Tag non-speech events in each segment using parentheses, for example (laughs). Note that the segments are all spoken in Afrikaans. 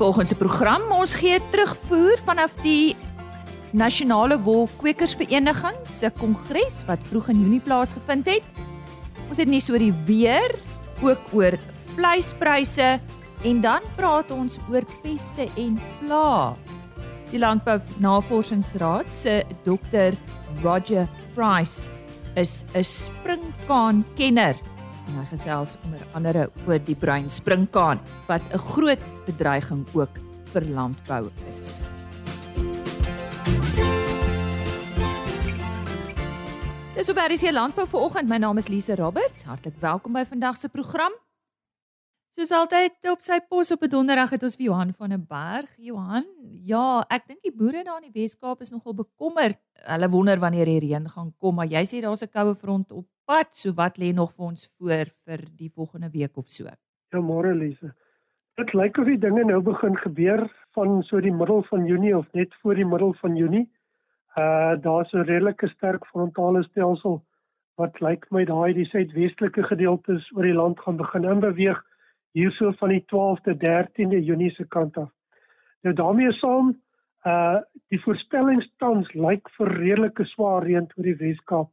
Volgens se program ons gee terugvoer vanaf die Nasionale Wolkwekersvereniging se kongres wat vroeg in Junie plaasgevind het. Ons het so oor die weer, ook oor vleispryse en dan praat ons oor peste en pla. Die Landbou Navorsingsraad se dokter Roger Price is 'n springkaan kenner en hy gesels onder andere oor die bruin springkaan wat 'n groot bedreiging ook vir landbou is. Dis op RC Landbou vir oggend. My naam is Lise Roberts. Hartlik welkom by vandag se program. Soos altyd op sy pos op 'n donderdag het ons vir Johan van der Berg. Johan, ja, ek dink die boere daar in die Wes-Kaap is nogal bekommerd. Hulle wonder wanneer die reën gaan kom, maar jy sê daar's 'n koue front op pad. So wat lê nog vir ons voor vir die volgende week of so? Ja, môre Lise. Dit lyk of die dinge nou begin gebeur van so die middel van Junie of net voor die middel van Junie. Uh daar's 'n redelike sterk frontale stelsel wat lyk my daai die suidwestelike gedeeltes oor die land gaan begin inbeweeg hierso van die 12de 13de Junie se kant af. Nou daarmee saam uh die voorspellings tans lyk vir redelike swaar reën oor die Weskaap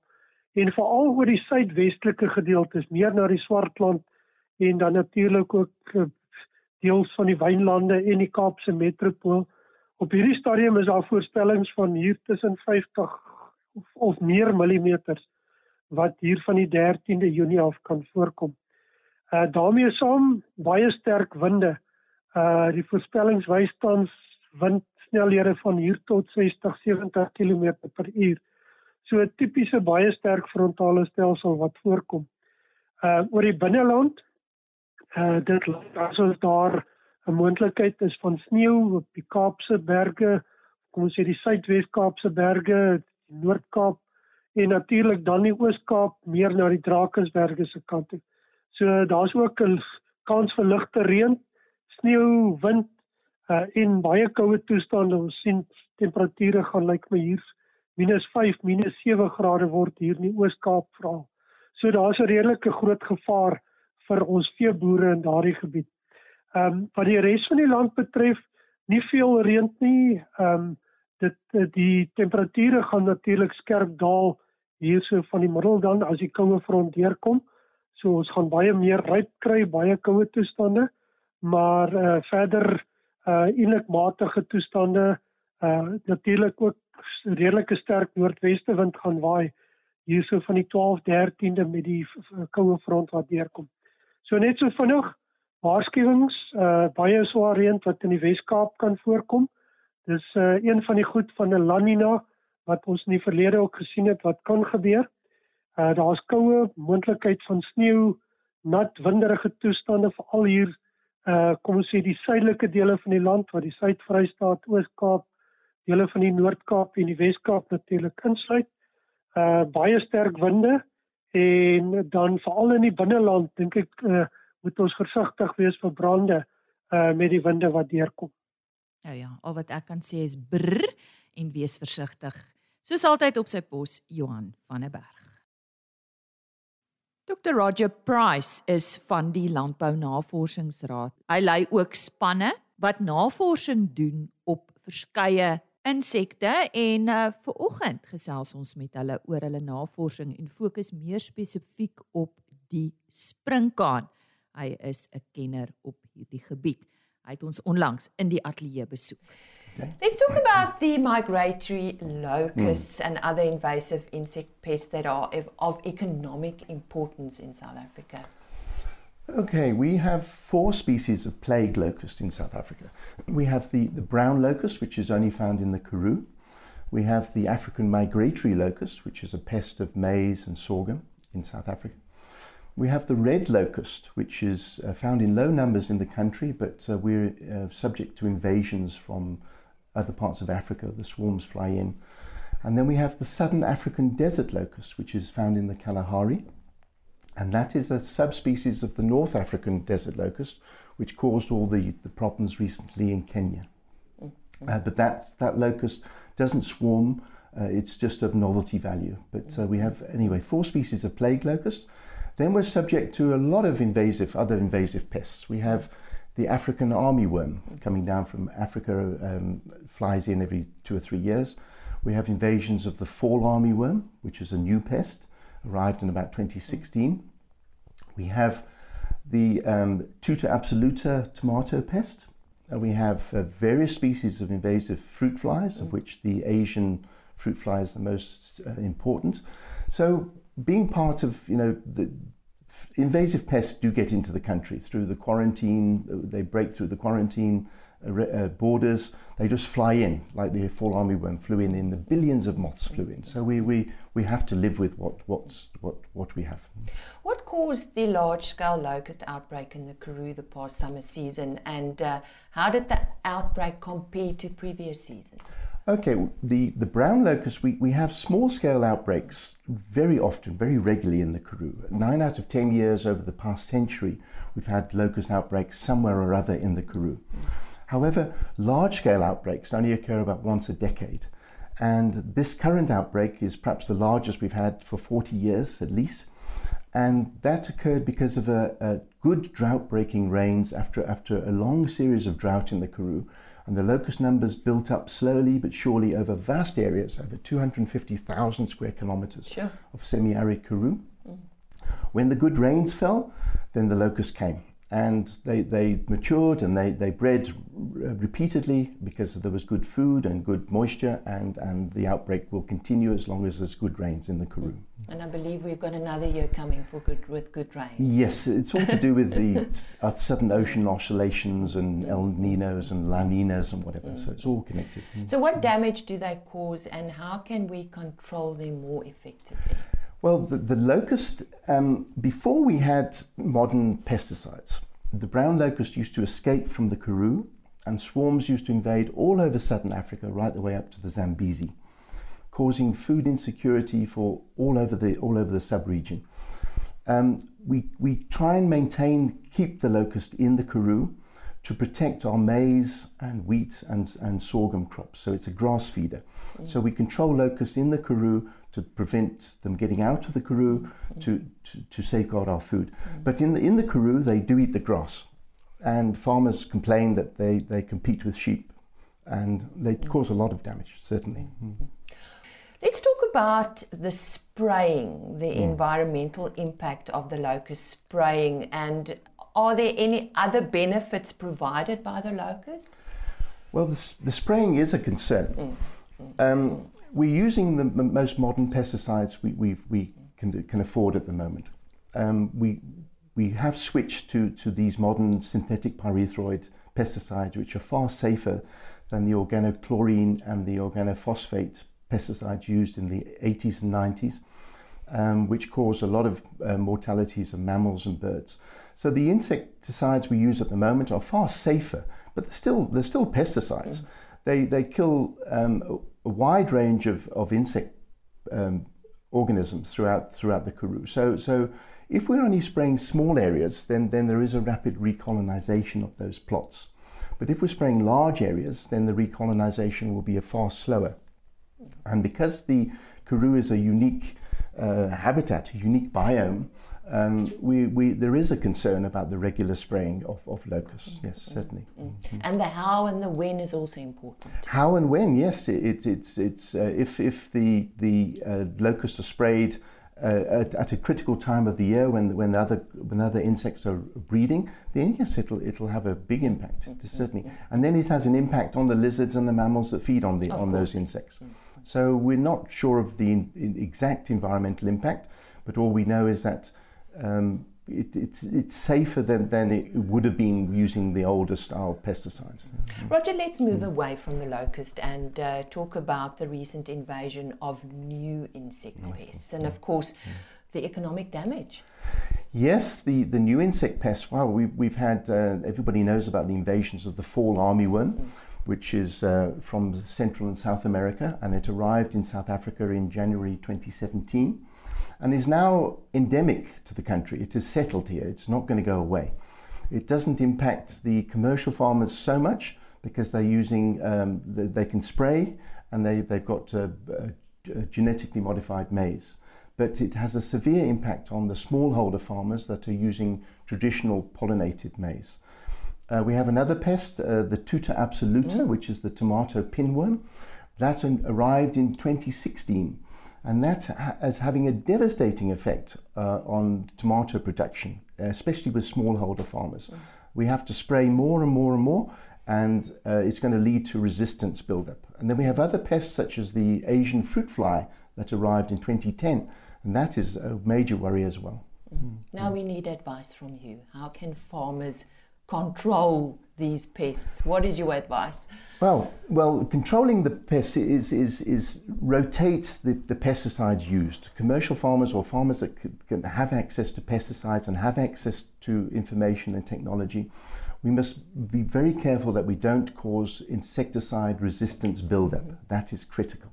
en veral oor die suidwestelike gedeeltes meer na die Swartland en dan natuurlik ook uh, deels van die wynlande en die Kaapse metropool. Op hierdie stadium is daar voorspellings van hier tussen 50 of, of meer millimeters wat hier van die 13de Junie af kan voorkom. Uh daarmee saam baie sterk winde. Uh die voorspellings wys tans windsnelhede van hier tot 60 70 km/h. So 'n tipiese baie sterk frontale stelsel wat voorkom. Uh oor die binneland uh dit lyk asof daar 'n moontlikheid is van sneeu op die Kaapse berge, kom ons sê die Suidwes-Kaapse berge, die Noord-Kaap en natuurlik dan die Oos-Kaap meer na die Drakensberge se kant toe. So daar's ook 'n kans vir ligte reën, sneeu, wind uh, en baie koue toestande. Ons sien temperature gaan lyk like my hier -5, -7 grade word hier in die Oos-Kaap veral. So daar's 'n redelike groot gevaar vir ons veeboere in daardie gebied. Ehm um, wat die res van die land betref, nie veel reën nie. Ehm um, dit die temperature gaan natuurlik skerp daal hierso van die middel dan as die koue front deurkom. So ons gaan baie meer ryp kry, baie koue toestande, maar uh verder uh eintlik matige toestande. Uh natuurlik ook redelike sterk noordweste wind gaan waai hierso van die 12 13de met die koue front wat deurkom. So net so vinnig waarskuwings uh baie swaar reën wat in die Wes-Kaap kan voorkom. Dis uh een van die goed van 'n La Nina wat ons in die verlede ook gesien het wat kan gebeur. Uh daar's koue, moontlikheid van sneeu, nat, winderige toestande veral hier uh kom ons sê die suidelike dele van die land waar die Suid-Vrystaat, Oos-Kaap, dele van die Noord-Kaap en die Wes-Kaap natuurlik insluit. Uh baie sterk winde en dan veral in die binneland dink ek uh moet ons versigtig wees vir brande uh met die winde wat deurkom. Ja ja, al wat ek kan sê is brr en wees versigtig. Soos altyd op sy pos Johan van der Berg. Dr Roger Price is van die Landbou Navorsingsraad. Hy lei ook spanne wat navorsing doen op verskeie insekte en uh, vir oggend gesels ons met hulle oor hulle navorsing en fokus meer spesifiek op die springkaan. Hy is 'n kenner op hierdie gebied. Hy het ons onlangs in die ateljee besoek. Let's talk about the migratory locusts mm. and other invasive insect pests that are of economic importance in South Africa. Okay, we have four species of plague locust in South Africa. We have the, the brown locust, which is only found in the Karoo. We have the African migratory locust, which is a pest of maize and sorghum in South Africa. We have the red locust, which is uh, found in low numbers in the country, but uh, we're uh, subject to invasions from other parts of Africa. The swarms fly in. And then we have the southern African desert locust, which is found in the Kalahari. And that is a subspecies of the North African desert locust, which caused all the, the problems recently in Kenya. Mm-hmm. Uh, but that, that locust doesn't swarm, uh, it's just of novelty value. But uh, we have, anyway, four species of plague locusts. Then we're subject to a lot of invasive, other invasive pests. We have the African armyworm coming down from Africa um, flies in every two or three years. We have invasions of the fall armyworm, which is a new pest, arrived in about 2016. We have the um, Tuta absoluta tomato pest. We have uh, various species of invasive fruit flies, of which the Asian fruit fly is the most uh, important. So, being part of you know the invasive pests do get into the country through the quarantine. They break through the quarantine uh, uh, borders. They just fly in, like the fall armyworm flew in. In the billions of moths flew in. So we, we, we have to live with what what's what what we have. What caused the large-scale locust outbreak in the Karoo the past summer season, and uh, how did that outbreak compare to previous seasons? Okay, the, the brown locust, we, we have small scale outbreaks very often, very regularly in the Karoo. Nine out of ten years over the past century, we've had locust outbreaks somewhere or other in the Karoo. However, large scale outbreaks only occur about once a decade. And this current outbreak is perhaps the largest we've had for 40 years at least. And that occurred because of a, a good drought breaking rains after, after a long series of drought in the Karoo and the locust numbers built up slowly but surely over vast areas, over 250,000 square kilometers sure. of semi arid Karoo. Mm. When the good rains fell, then the locusts came and they, they matured and they, they bred repeatedly because there was good food and good moisture and, and the outbreak will continue as long as there's good rains in the Karoo. And I believe we've got another year coming for good with good rains. Yes, it's all to do with the (laughs) uh, Southern Ocean oscillations and El Ninos and La Ninas and whatever, mm. so it's all connected. So what damage do they cause and how can we control them more effectively? Well, the, the locust, um, before we had modern pesticides, the brown locust used to escape from the Karoo and swarms used to invade all over southern Africa, right the way up to the Zambezi, causing food insecurity for all over the, all over the sub-region. Um, we, we try and maintain, keep the locust in the Karoo to protect our maize and wheat and, and sorghum crops. So it's a grass feeder. Mm. So we control locusts in the Karoo to prevent them getting out of the Karoo mm. to, to, to, safeguard our food. Mm. But in the, in the Karoo, they do eat the grass. And farmers complain that they, they compete with sheep and they mm. cause a lot of damage, certainly. Mm. Let's talk about the spraying, the mm. environmental impact of the locust spraying, and are there any other benefits provided by the locusts? Well, the, the spraying is a concern. Mm. Um, we're using the most modern pesticides we, we, we can, can afford at the moment. Um, we, we have switched to, to these modern synthetic pyrethroid pesticides, which are far safer than the organochlorine and the organophosphate pesticides used in the 80s and 90s, um, which caused a lot of uh, mortalities of mammals and birds. So the insecticides we use at the moment are far safer, but they're still, they're still pesticides. Mm they, they kill um, a, wide range of, of insect um, organisms throughout, throughout the Karoo. So, so if we're only spraying small areas, then, then there is a rapid recolonization of those plots. But if we're spraying large areas, then the recolonization will be a far slower. And because the Karoo is a unique uh, habitat, a unique biome, um, we, we, there is a concern about the regular spraying of, of locusts, mm-hmm. yes, certainly. Mm-hmm. And the how and the when is also important. How and when, yes. It, it's, it's, uh, if, if the, the uh, locusts are sprayed uh, at, at, a critical time of the year when, when, other, when other insects are breeding, then yes, it'll, it'll have a big impact, mm-hmm. certainly. And then it has an impact on the lizards and the mammals that feed on, the, on those insects. Mm-hmm. So we're not sure of the in, in exact environmental impact, but all we know is that um, it, it's, it's safer than, than it would have been using the older style pesticides. Roger, let's move mm. away from the locust and uh, talk about the recent invasion of new insect mm. pests and, of course, mm. the economic damage. Yes, the, the new insect pests. Wow, we, we've had, uh, everybody knows about the invasions of the fall armyworm. Mm. Which is uh, from Central and South America, and it arrived in South Africa in January 2017 and is now endemic to the country. It is settled here, it's not going to go away. It doesn't impact the commercial farmers so much because they're using, um, they can spray and they, they've got uh, uh, genetically modified maize. But it has a severe impact on the smallholder farmers that are using traditional pollinated maize. Uh, we have another pest, uh, the Tuta absoluta, mm. which is the tomato pinworm. That arrived in 2016, and that is having a devastating effect uh, on tomato production, especially with smallholder farmers. Mm. We have to spray more and more and more, and uh, it's going to lead to resistance buildup. And then we have other pests such as the Asian fruit fly that arrived in 2010, and that is a major worry as well. Mm. Now we need advice from you. How can farmers control these pests? What is your advice? Well, well, controlling the pests is is is rotate the, the pesticides used. Commercial farmers or farmers that can have access to pesticides and have access to information and technology, we must be very careful that we don't cause insecticide resistance buildup. Mm-hmm. That is critical.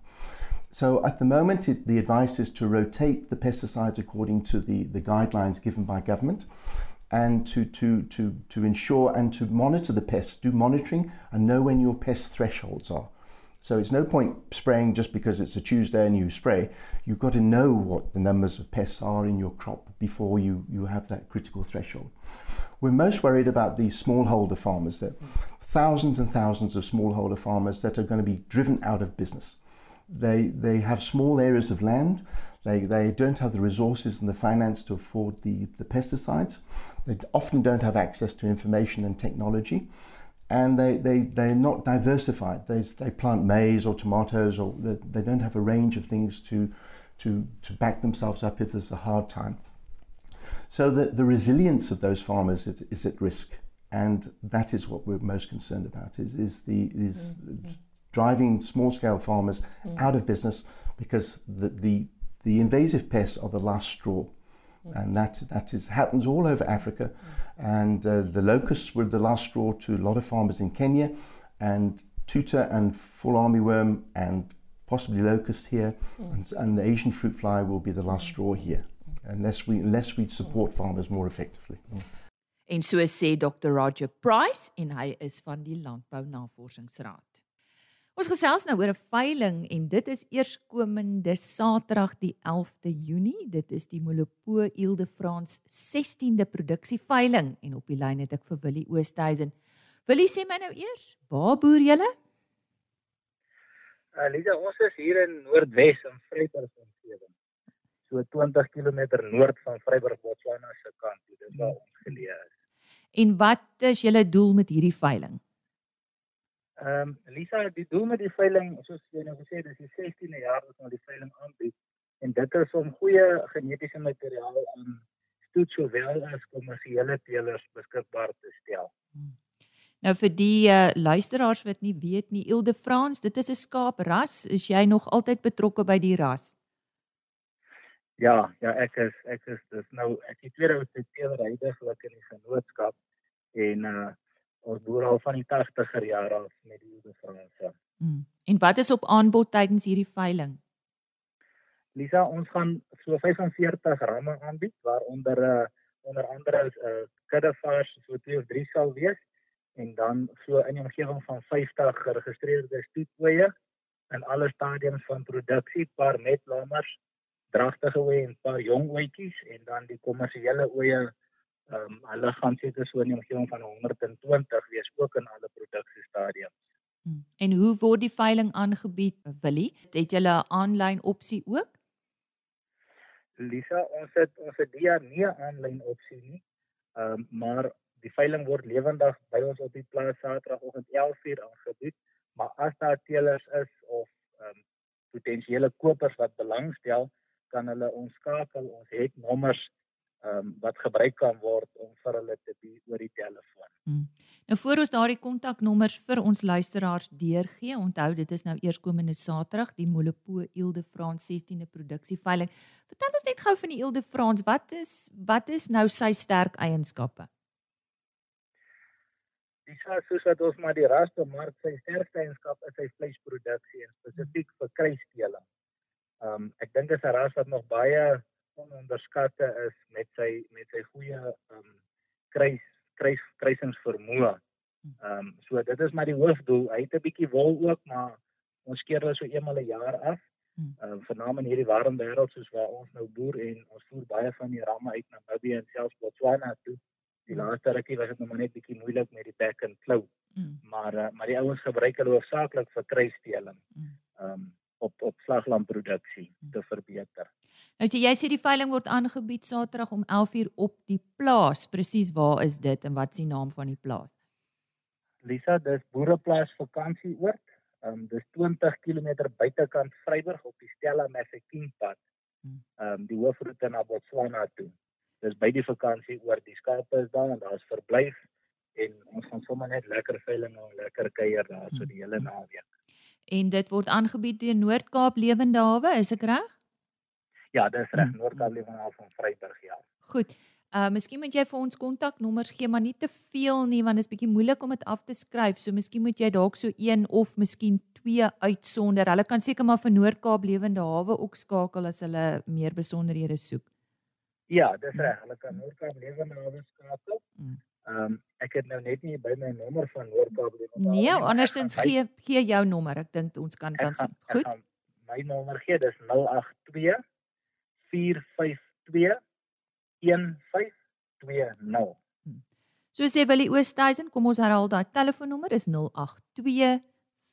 So at the moment, it, the advice is to rotate the pesticides according to the, the guidelines given by government and to, to, to, to ensure and to monitor the pests, do monitoring and know when your pest thresholds are. So it's no point spraying just because it's a Tuesday and you spray. You've got to know what the numbers of pests are in your crop before you, you have that critical threshold. We're most worried about the smallholder farmers, that thousands and thousands of smallholder farmers that are going to be driven out of business. They, they have small areas of land. They, they don't have the resources and the finance to afford the, the pesticides. They often don't have access to information and technology. And they, they, they're not diversified. They, they plant maize or tomatoes, or they, they don't have a range of things to, to, to back themselves up if there's a hard time. So the, the resilience of those farmers is, is at risk. And that is what we're most concerned about is, is, the, is mm-hmm driving small scale farmers mm. out of business because the, the, the invasive pests are the last straw. Mm. And that, that is, happens all over Africa. Mm. And uh, the locusts were the last straw to a lot of farmers in Kenya. And tuta and full armyworm and possibly locust here. Mm. And, and, the Asian fruit fly will be the last straw here. Unless we, unless we support farmers more effectively. En so sê Dr Roger Price en hy is van die Landbou Navorsingsraad. Ons gesels nou oor 'n veiling en dit is eerskomende Saterdag die 11de Junie. Dit is die Molopo Ilde Frans 16de produksieveiling en op die lyn het ek vir Willie Oosthuizen. Willie sê my nou eers, waar boer julle? Uh, ons is hier in Noordwes in Vryburg omgewing. So 20 km noord van Vryburg, Botswana se kant. Dit is waar ons geleë is. En wat is julle doel met hierdie veiling? Ehm um, Lisa, die doel met die veiling, soos jy nou gesê het, is die 16de jaar wat ons die veiling aanbied en dit is om goeie genetiese materiaal aan stoet sowel as kommersiële teelers beskikbaar te stel. Hmm. Nou vir die uh, luisteraars wat nie weet nie, Ilde Frans, dit is 'n skaapras. Is jy nog altyd betrokke by die ras? Ja, ja, ek is ek is dis nou ek het weer oud te teelery heidaglik in die genootskap en uh ons boer al van die 80er jare af met die Oudefranse. Mm. En wat is op aanbod tydens hierdie veiling? Lisa, ons gaan so 45 ramme aanbied waaronder 'n uh, eh, onder andere 'n uh, eh, kuddevars so 2 of 3 sal wees en dan so in die omgewing van 50 geregistreerde stoetwye in alle stadiums van produksie, paar net lammers, dragtige oeye en paar jong ooetjies en dan die kommersiële oeye ehm um, hulle gaan seker so in die omgewing van 120 wees ook in alle produksiestadiums. Hmm. En hoe word die veiling aangebied, Willie? Het jy 'n aanlyn opsie ook? Lisa, ons het ons het die nie 'n aanlyn opsie nie. Ehm um, maar die veiling word lewendig by ons op die plaas Saterdagoggend 11:00 aangebied, maar as daar teelers is of ehm um, potensiële kopers wat belangstel, kan hulle ons skakel. Ons het nommers um, wat gebruik kan word om vir hulle te bi oor die telefoon. Hmm. Nou voor ons daardie kontaknommers vir ons luisteraars deurgee, onthou dit is nou eerskomende Saterdag die Molopo Ilde Frans 16de produksieveiling. Vertel ons net gou van die Ilde Frans, wat is wat is nou sy sterk eienskappe? Dis soos wat ons maar die ras bemark, sy sterkste eienskap is sy vleisproduksie en spesifiek vir kruisdeling. Ehm um, ek dink dit is 'n ras wat nog baie onderskatte is met sy met sy goeie ehm um, kruis kruis kruisingsvermoë. Ehm um, so dit is maar die hoofdoel. Hy het 'n bietjie wol ook, maar ons keer hulle so eenmal 'n jaar af. Hmm. Ehm um, veral in hierdie warm wêreld soos waar ons nou boer en ons voer baie van die ramme uit na Namibië en selfs Botswana toe. Die laaste rukkie was dit nog net bietjie moeilik met die back and flow. Mm. Maar uh, maar die ouens gebruik hulle hoofsaaklik vir kruisdeling. Mm. Ehm um, op op slaglamproduksie Mm. te verbeter. Nou jy sê die veiling word aangebied Saterdag om 11:00 op die plaas. Presies waar is dit en wat is die naam van die plaas? Lisa, dis Boereplaas vakansieoord. Ehm um, dis 20 km buitekant Vryburg op die Stella Mafeking pad. Hmm. Ehm um, die hoofroete na Botswana toe. Dis by die vakansieoord. Die skape is daar en daar's verblyf en ons gaan sommer net lekker veiling en lekker kuier daar so die hele naweek. En dit word aangebied deur Noord-Kaap Lewende Hawe, is ek reg? Ja, dis reg, Hmm. Noord-Kaap Lewenhaal van Vryburg ja. Goed. Uh miskien moet jy vir ons kontaknommers gee, maar nie te veel nie want dit is bietjie moeilik om dit af te skryf. So miskien moet jy dalk so een of miskien twee uitsonder. Hulle kan seker maar vir Noord-Kaap Lewende Hawe ook skakel as hulle meer besonderhede soek. Ja, dis reg. Hulle kan Noord-Kaap Lewenhaal skakel. Hmm. Ehm um, ek het nou net nie by my nommer van Noord-Kaap. Nee, nie, ek andersins gee gee jou nommer. Ek dink ons kan Ek gaan- Goed. gaan My nommer gee dis 082 452 1520. So sê Willie Oosthuizen, kom ons herhaal daai telefoonnommer is 082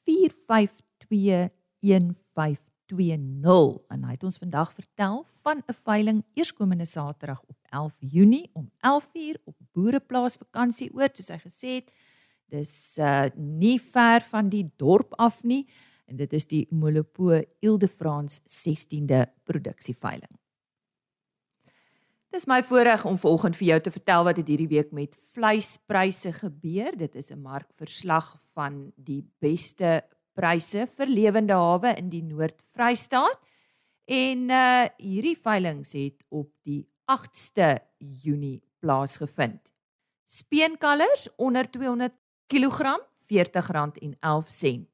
452 1520 en hy het ons vandag vertel van 'n veiling eerskomende Saterdag op 11 Junie om 11:00 op Boereplaas vakansieoord soos hy gesê het. Dis uh nie ver van die dorp af nie en dit is die Molopo Ile-de-France 16de produksieveiling. Dis my voorreg om vanoggend vir jou te vertel wat het hierdie week met vleispryse gebeur. Dit is 'n markverslag van die beste pryse vir lewende hawe in die Noord-Vrystaat. En uh hierdie veiling het op die 8ste Junie plaasgevind. Speenkalvers onder 200 kg R40.11.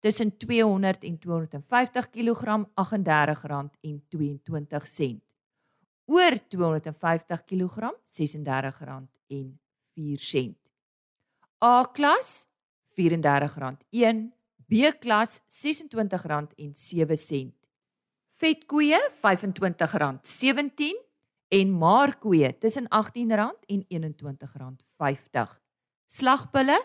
Tussen 200 en 250 kg R38.22 oor 250 kg R36.04. A-klas R34.1, B-klas R26.07. Vetkoeie R25.17 en maarkoeie tussen R18 en R21.50. Slagbulle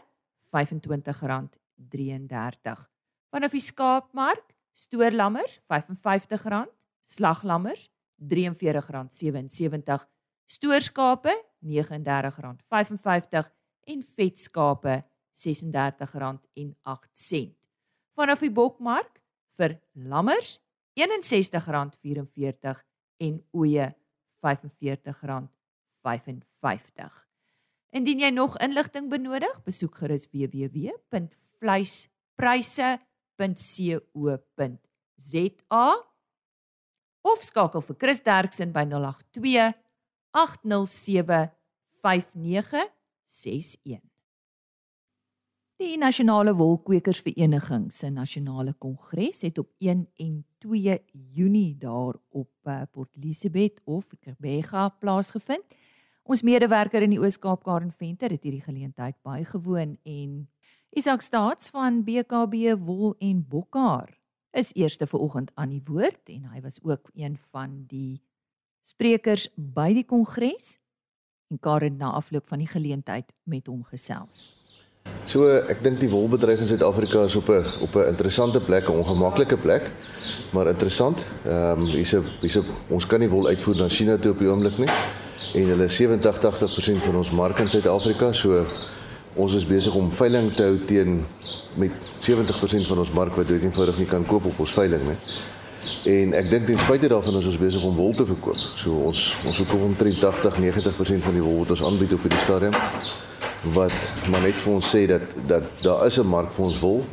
R25.33. Vanaf die skaapmark, stoorlammers R55, slaglammers R43.77, stoorskape R39.55 en vetskape R36.08. Vanaf die bokmark vir lammers R61.44 en ooe R45.55. Indien jy nog inligting benodig, besoek gerus www.vleisprice.co.za of skakel vir Chris Derksen by 082 807 5961. Die Nasionale Wolkwekersvereniging se nasionale kongres het op 1 en 2 Junie daar op uh, Port Elizabeth of Kebega plaasgevind. Ons medewerker in die Oos-Kaap Karen Venter het hierdie geleentheid bygewoon en Isak Staats van BKB Wol en Bokhaar is eerste vanoggend aan die woord en hy was ook een van die sprekers by die kongres en Karen na afloop van die geleentheid met hom gesels. So ek dink die wolbedryf in Suid-Afrika is op 'n op 'n interessante plek, 'n ongemaklike plek, maar interessant. Ehm um, hier's 'n hier's 'n ons kan nie wol uitvoer na China toe op die oomblik nie. En hulle is 87-80% van ons mark in Suid-Afrika, so ons is besig om veiling te hou teen met 70% van ons mark wat dit eenvoudig nie kan koop op ons veiling nie. En ek dink ten spyte daarvan is ons besig om wol te verkoop. So ons ons verkoop omtrent 80-90% van die wol wat ons aanbied op hierdie stadium wat maar net vir ons sê dat dat daar is 'n mark vir ons wol.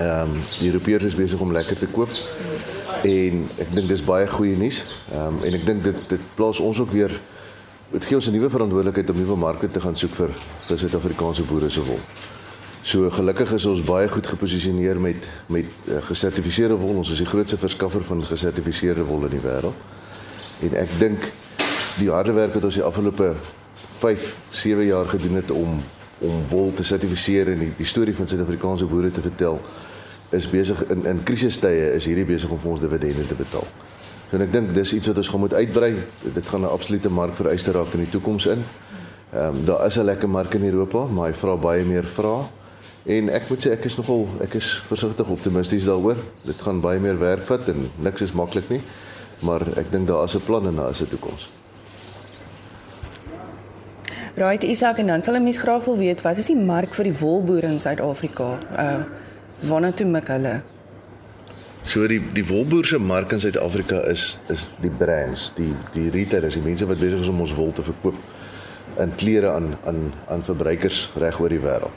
Ehm um, die Europeërs is besig om lekker te koop. En ek dink dis baie goeie nuus. Ehm um, en ek dink dit dit plaas ons ook weer dit gee ons 'n nuwe verantwoordelikheid om nuwe markte te gaan soek vir vir Suid-Afrikaanse boere se wol. So gelukkig is ons baie goed geposisioneer met met uh, gesertifiseerde wol. Ons is die grootste verskaffer van gesertifiseerde wol in die wêreld. En ek dink die harde werk wat ons die afgelope 5, 7 jaar gedoen het om om wol te sertifiseer en die, die storie van Suid-Afrikaanse boere te vertel is besig in in krisistye is hierdie besig om ons dividende te betaal. So en ek dink dis iets wat ons gaan moet uitbrei. Dit gaan 'n absolute mark vereiste raak in die toekoms in. Ehm um, daar is 'n lekker mark in Europa, maar hy vra baie meer vrae. En ek moet sê ek is nogal ek is versigtig optimisties daaroor. Dit gaan baie meer werk vat en niks is maklik nie. Maar ek dink daar is 'n plan en daar is 'n toekoms. Right Isak en dan sal 'n mens graag wil weet wat is die mark vir die wolboere in Suid-Afrika? Uh waarna toe mik hulle? So die die wolboer se mark in Suid-Afrika is is die brands, die die retailers, die mense wat besig is om ons wol te verkoop in klere aan aan aan verbruikers reg oor die wêreld.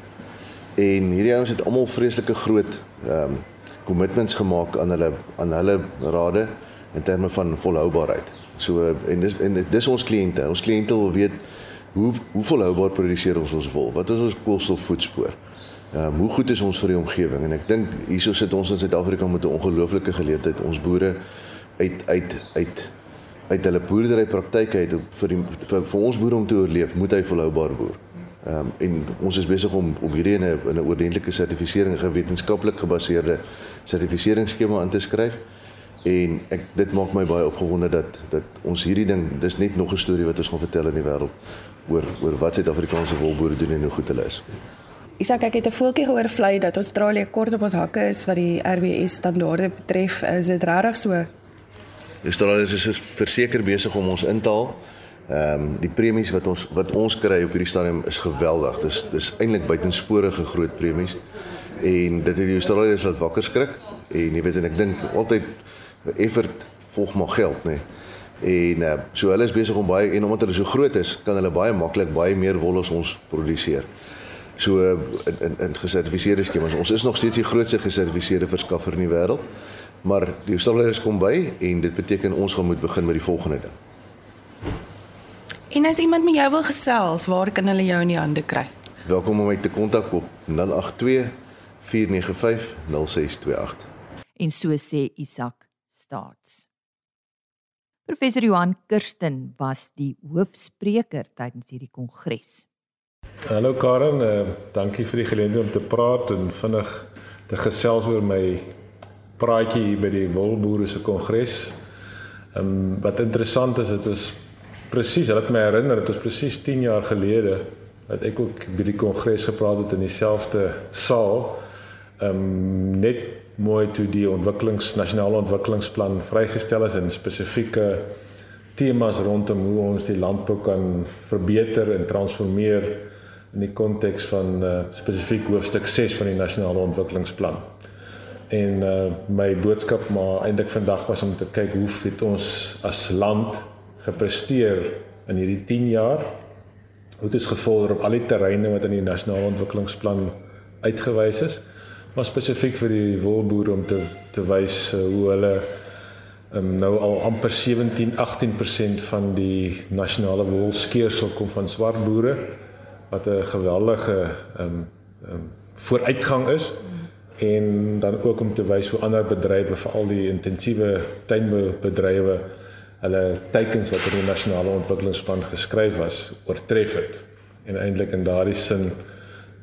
En hierdie ouens het almal vreeslike groot ehm um, commitments gemaak aan hulle aan hulle rade in terme van volhoubaarheid. So en dis en dis ons kliënte. Ons kliënte wil weet hoe hoe volhoubaar produseer ons ons wol? Wat is ons koolstofvoetspoor? Ehm um, hoe goed is ons vir die omgewing? En ek dink hierso sit ons in Suid-Afrika met 'n ongelooflike geleentheid. Ons boere uit uit uit uit hulle boerdery praktyke uit vir die vir, vir ons boere om te oorleef, moet hy volhoubaar boer. Ehm um, en ons is besig om om hierdie in 'n in 'n oordentlike sertifisering, 'n wetenskaplik gebaseerde sertifiseringsskema in te skryf. En ek dit maak my baie opgewonde dat dat ons hierdie ding, dis net nog 'n storie wat ons gaan vertel in die wêreld oor oor wat Suid-Afrikaanse wolboere doen en hoe goed hulle is. Isak, ek het 'n voeltjie gehoor vlei dat Australië kort op ons hakke is wat die RWS standaarde betref. Is dit regtig so? Australië is verseker besig om ons in te haal. Ehm um, die premies wat ons wat ons kry op hierdie stadium is geweldig. Dis dis eintlik buitensporige groot premies. En dit het die Australiërs laat wakker skrik. En jy weet en ek dink altyd effort volg maar geld, nê. Nee. En uh, so hulle is besig om baie en omdat hulle so groot is, kan hulle baie maklik baie meer wol as ons produseer so in in, in gesertifiseerde skemas. Ons is nog steeds die grootste gesertifiseerde verskaffer in die wêreld. Maar die Australiërs kom by en dit beteken ons gaan moet begin met die volgende ding. En as iemand met jou wil gesels, waar kan hulle jou in die hande kry? Welkom om my te kontak op 082 495 0628. En so sê Isak Staats. Professor Johan Kirsten was die hoofspreker tydens hierdie kongres. Hallo Karen, uh, dankie vir die geleentheid om te praat en vinnig te gesels oor my praatjie hier by die Wolboere se kongres. Ehm um, wat interessant is, dit is presies, dit my herinner, dit was presies 10 jaar gelede dat ek ook by die kongres gepraat het in dieselfde saal. Ehm um, net mooi toe die ontwikkelings nasionale ontwikkelingsplan vrygestel is en spesifieke temas rondom hoe ons die landbou kan verbeter en transformeer in die konteks van uh, spesifiek hoofstuk 6 van die nasionale ontwikkelingsplan. En uh, my boodskap maar eintlik vandag was om te kyk hoe het ons as land gepresteer in hierdie 10 jaar. Hoe het ons gevorder op al die terreine wat in die nasionale ontwikkelingsplan uitgewys is, maar spesifiek vir die wolboere om te te wys uh, hoe hulle um, nou al amper 17-18% van die nasionale wolskeersel kom van swart boere wat 'n geweldige um, um, vooruitgang is. En dan ook om te wys hoe ander bedrywe veral die intensiewe tuinboubedrywe hulle teikens wat in die nasionale ontwikkelingsplan geskryf was oortref het. En eintlik in daardie sin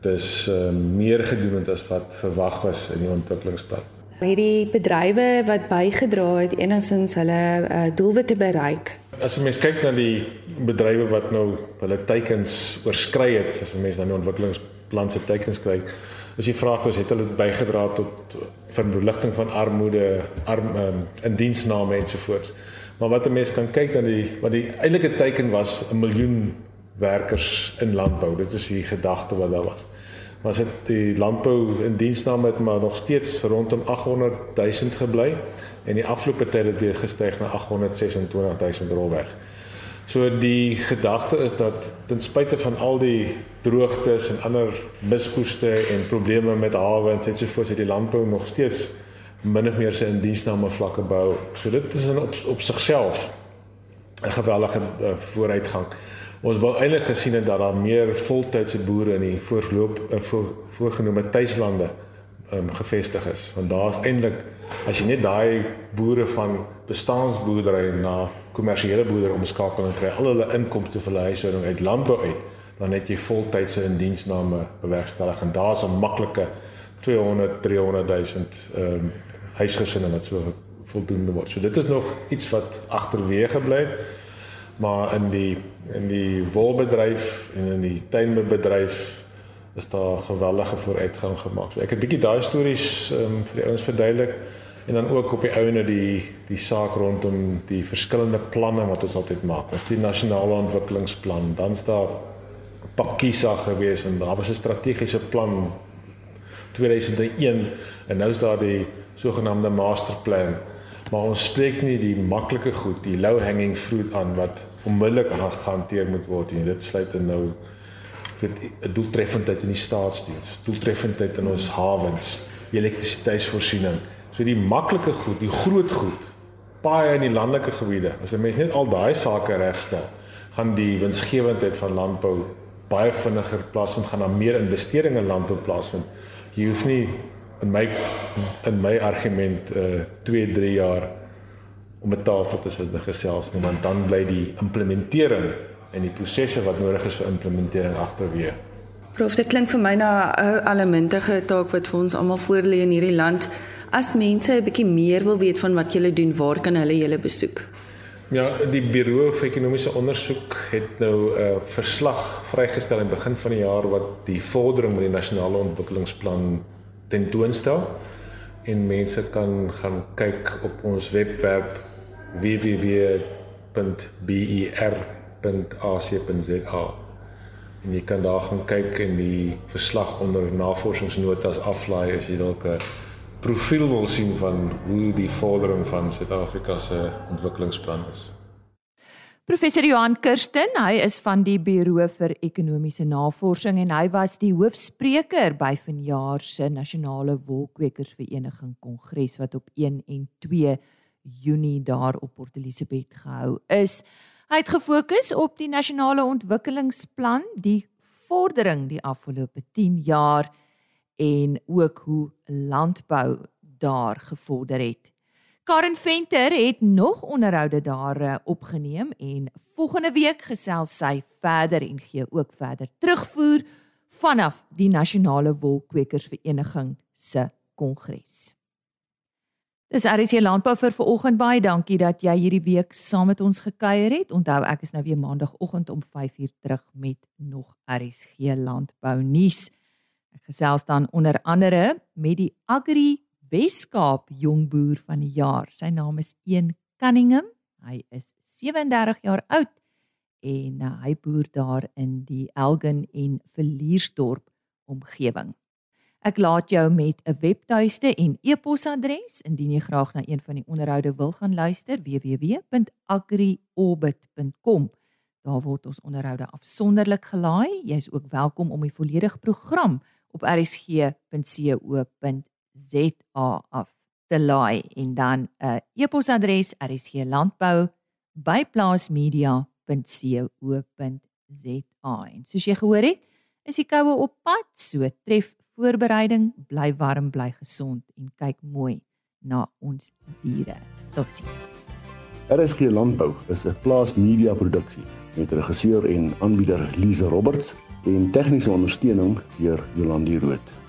dis uh, meer gedoen het as wat verwag was in die ontwikkelingsplan. Hierdie bedrywe wat bygedra het enigins hulle uh, doelwitte bereik As 'n mens kyk na die bedrywe wat nou hulle teikens oorskry het, as 'n mens na die ontwikkelingsplan se teikens kyk, is die vraag dus het hulle bygedra tot verligting van armoede, arm um, in diensname en so voort. Maar wat 'n mens kan kyk dan die wat die eintlike teiken was 'n miljoen werkers in landbou. Dit is die gedagte wat daar was. Maar sit die landbou in diensname het maar nog steeds rondom 800 000 gebly en die afgelope tyd het weer gestyg na 826 000 rolweg. So die gedagte is dat ten spyte van al die droogtes en ander miskoeste en probleme met hawe en so voort, het die landbou nog steeds min of meer sy indiensname vlakke bou. So dit is in op, op sigself 'n geweldige uh, vooruitgang. Ons wou eintlik gesien het dat daar meer voltydse boere in die voorloop in uh, voor, voorgenome tuislande um, gevestig is. Want daar's eintlik as jy net daai boere van bestaansboerdery na kommersiële boerdery omskakel en kry al hulle inkomste vir hulle huishouding uit landbou uit, dan het jy voltydse indiensname bewerkstellig en daar's 'n maklike 200 300 000 ehm um, huisgesinne wat so voldoende word. So dit is nog iets wat agterweë gebly het. maar in die in die wolbedryf en in die tuinbedryf is daar geweldige vooruitgang gemaak. So ek het bietjie daai stories um, vir die ouens verduidelik en dan ook op die ouene die die saak rondom die verskillende planne wat ons altyd maak. Ons die nasionale ontwikkelingsplan, dan's daar Pakisa gewees en daar was 'n strategiese plan 2001 en nou is daar die sogenaamde masterplan. Maar ons spreek nie die maklike goed, die low hanging fruit aan wat onmiddellik gehanteer moet word nie. Dit sluit in nou vir 'n doeltreffendheid in die staatsdiens, doeltreffendheid in ons hawens, elektrisiteitsvoorsiening. So die maklike goed, die groot goed, baie in die landelike gebiede. As 'n mens net al daai sake regstel, gaan die winsgewendheid van landbou baie vinniger plaasvind, gaan daar meer investeringe in landbou plaasvind. Jy hoef nie in my in my argument uh 2, 3 jaar om 'n tafel te sit en gesels nie, want dan bly die implementering en die prosesse wat nodig is vir implementering agterweë. Prof, dit klink vir my na 'n elementige taak wat vir ons almal voorlê in hierdie land. As mense 'n bietjie meer wil weet van wat julle doen, waar kan hulle julle besoek? Ja, die Buro vir Ekonomiese Onderzoek het nou 'n uh, verslag vrygestel in begin van die jaar wat die vordering met die nasionale ontwikkelingsplan tentoonstel en mense kan gaan kyk op ons webwerf www.ber.ac.za en jy kan daar gaan kyk en die verslag onder navorsingsnotas aflaai as jy dalk 'n profiel wil sien van hoe die vordering van Suid-Afrika se ontwikkelingsplan is. Professor Johan Kirsten, hy is van die Buro vir Ekonomiese Navorsing en hy was die hoofspreker by vanjaar se Nasionale Wolkwekersvereniging Kongres wat op 1 en 2 Junie daar op Port Elizabeth gehou is. Hy het gefokus op die nasionale ontwikkelingsplan, die vordering die afgelope 10 jaar en ook hoe landbou daar gevorder het. Karen Venter het nog onderhoude daar eh, opgeneem en volgende week gesels sy verder en gee ook verder terugvoer vanaf die Nasionale Wolkwekersvereniging se kongres. Dis RC Landbou vir vanoggend baie dankie dat jy hierdie week saam met ons gekuier het. Onthou ek is nou weer maandagooggend om 5uur terug met nog RC Landbou nuus. Ek gesels dan onder andere met die Agri Weskaap jongboer van die jaar. Sy naam is Een Cunningham. Hy is 37 jaar oud en uh, hy boer daar in die Elgin en Verliersdorp omgewing. Ek laat jou met 'n webtuiste en e-posadres indien jy graag na een van die onderhoude wil gaan luister www.agriorbit.com. Daar word ons onderhoude afsonderlik gelaai. Jy is ook welkom om die volledige program op rsg.co.za ZA af te laai en dan 'n uh, e-posadres rsglandbou@plaasmedia.co.za. En soos jy gehoor het, is die koue op pad, so tref voorbereiding, bly warm, bly gesond en kyk mooi na ons diere. Totsiens. RSG Landbou is 'n plaasmedia produksie met regisseur en aanbieder Lize Roberts en tegniese ondersteuning deur Jolandi Rooi.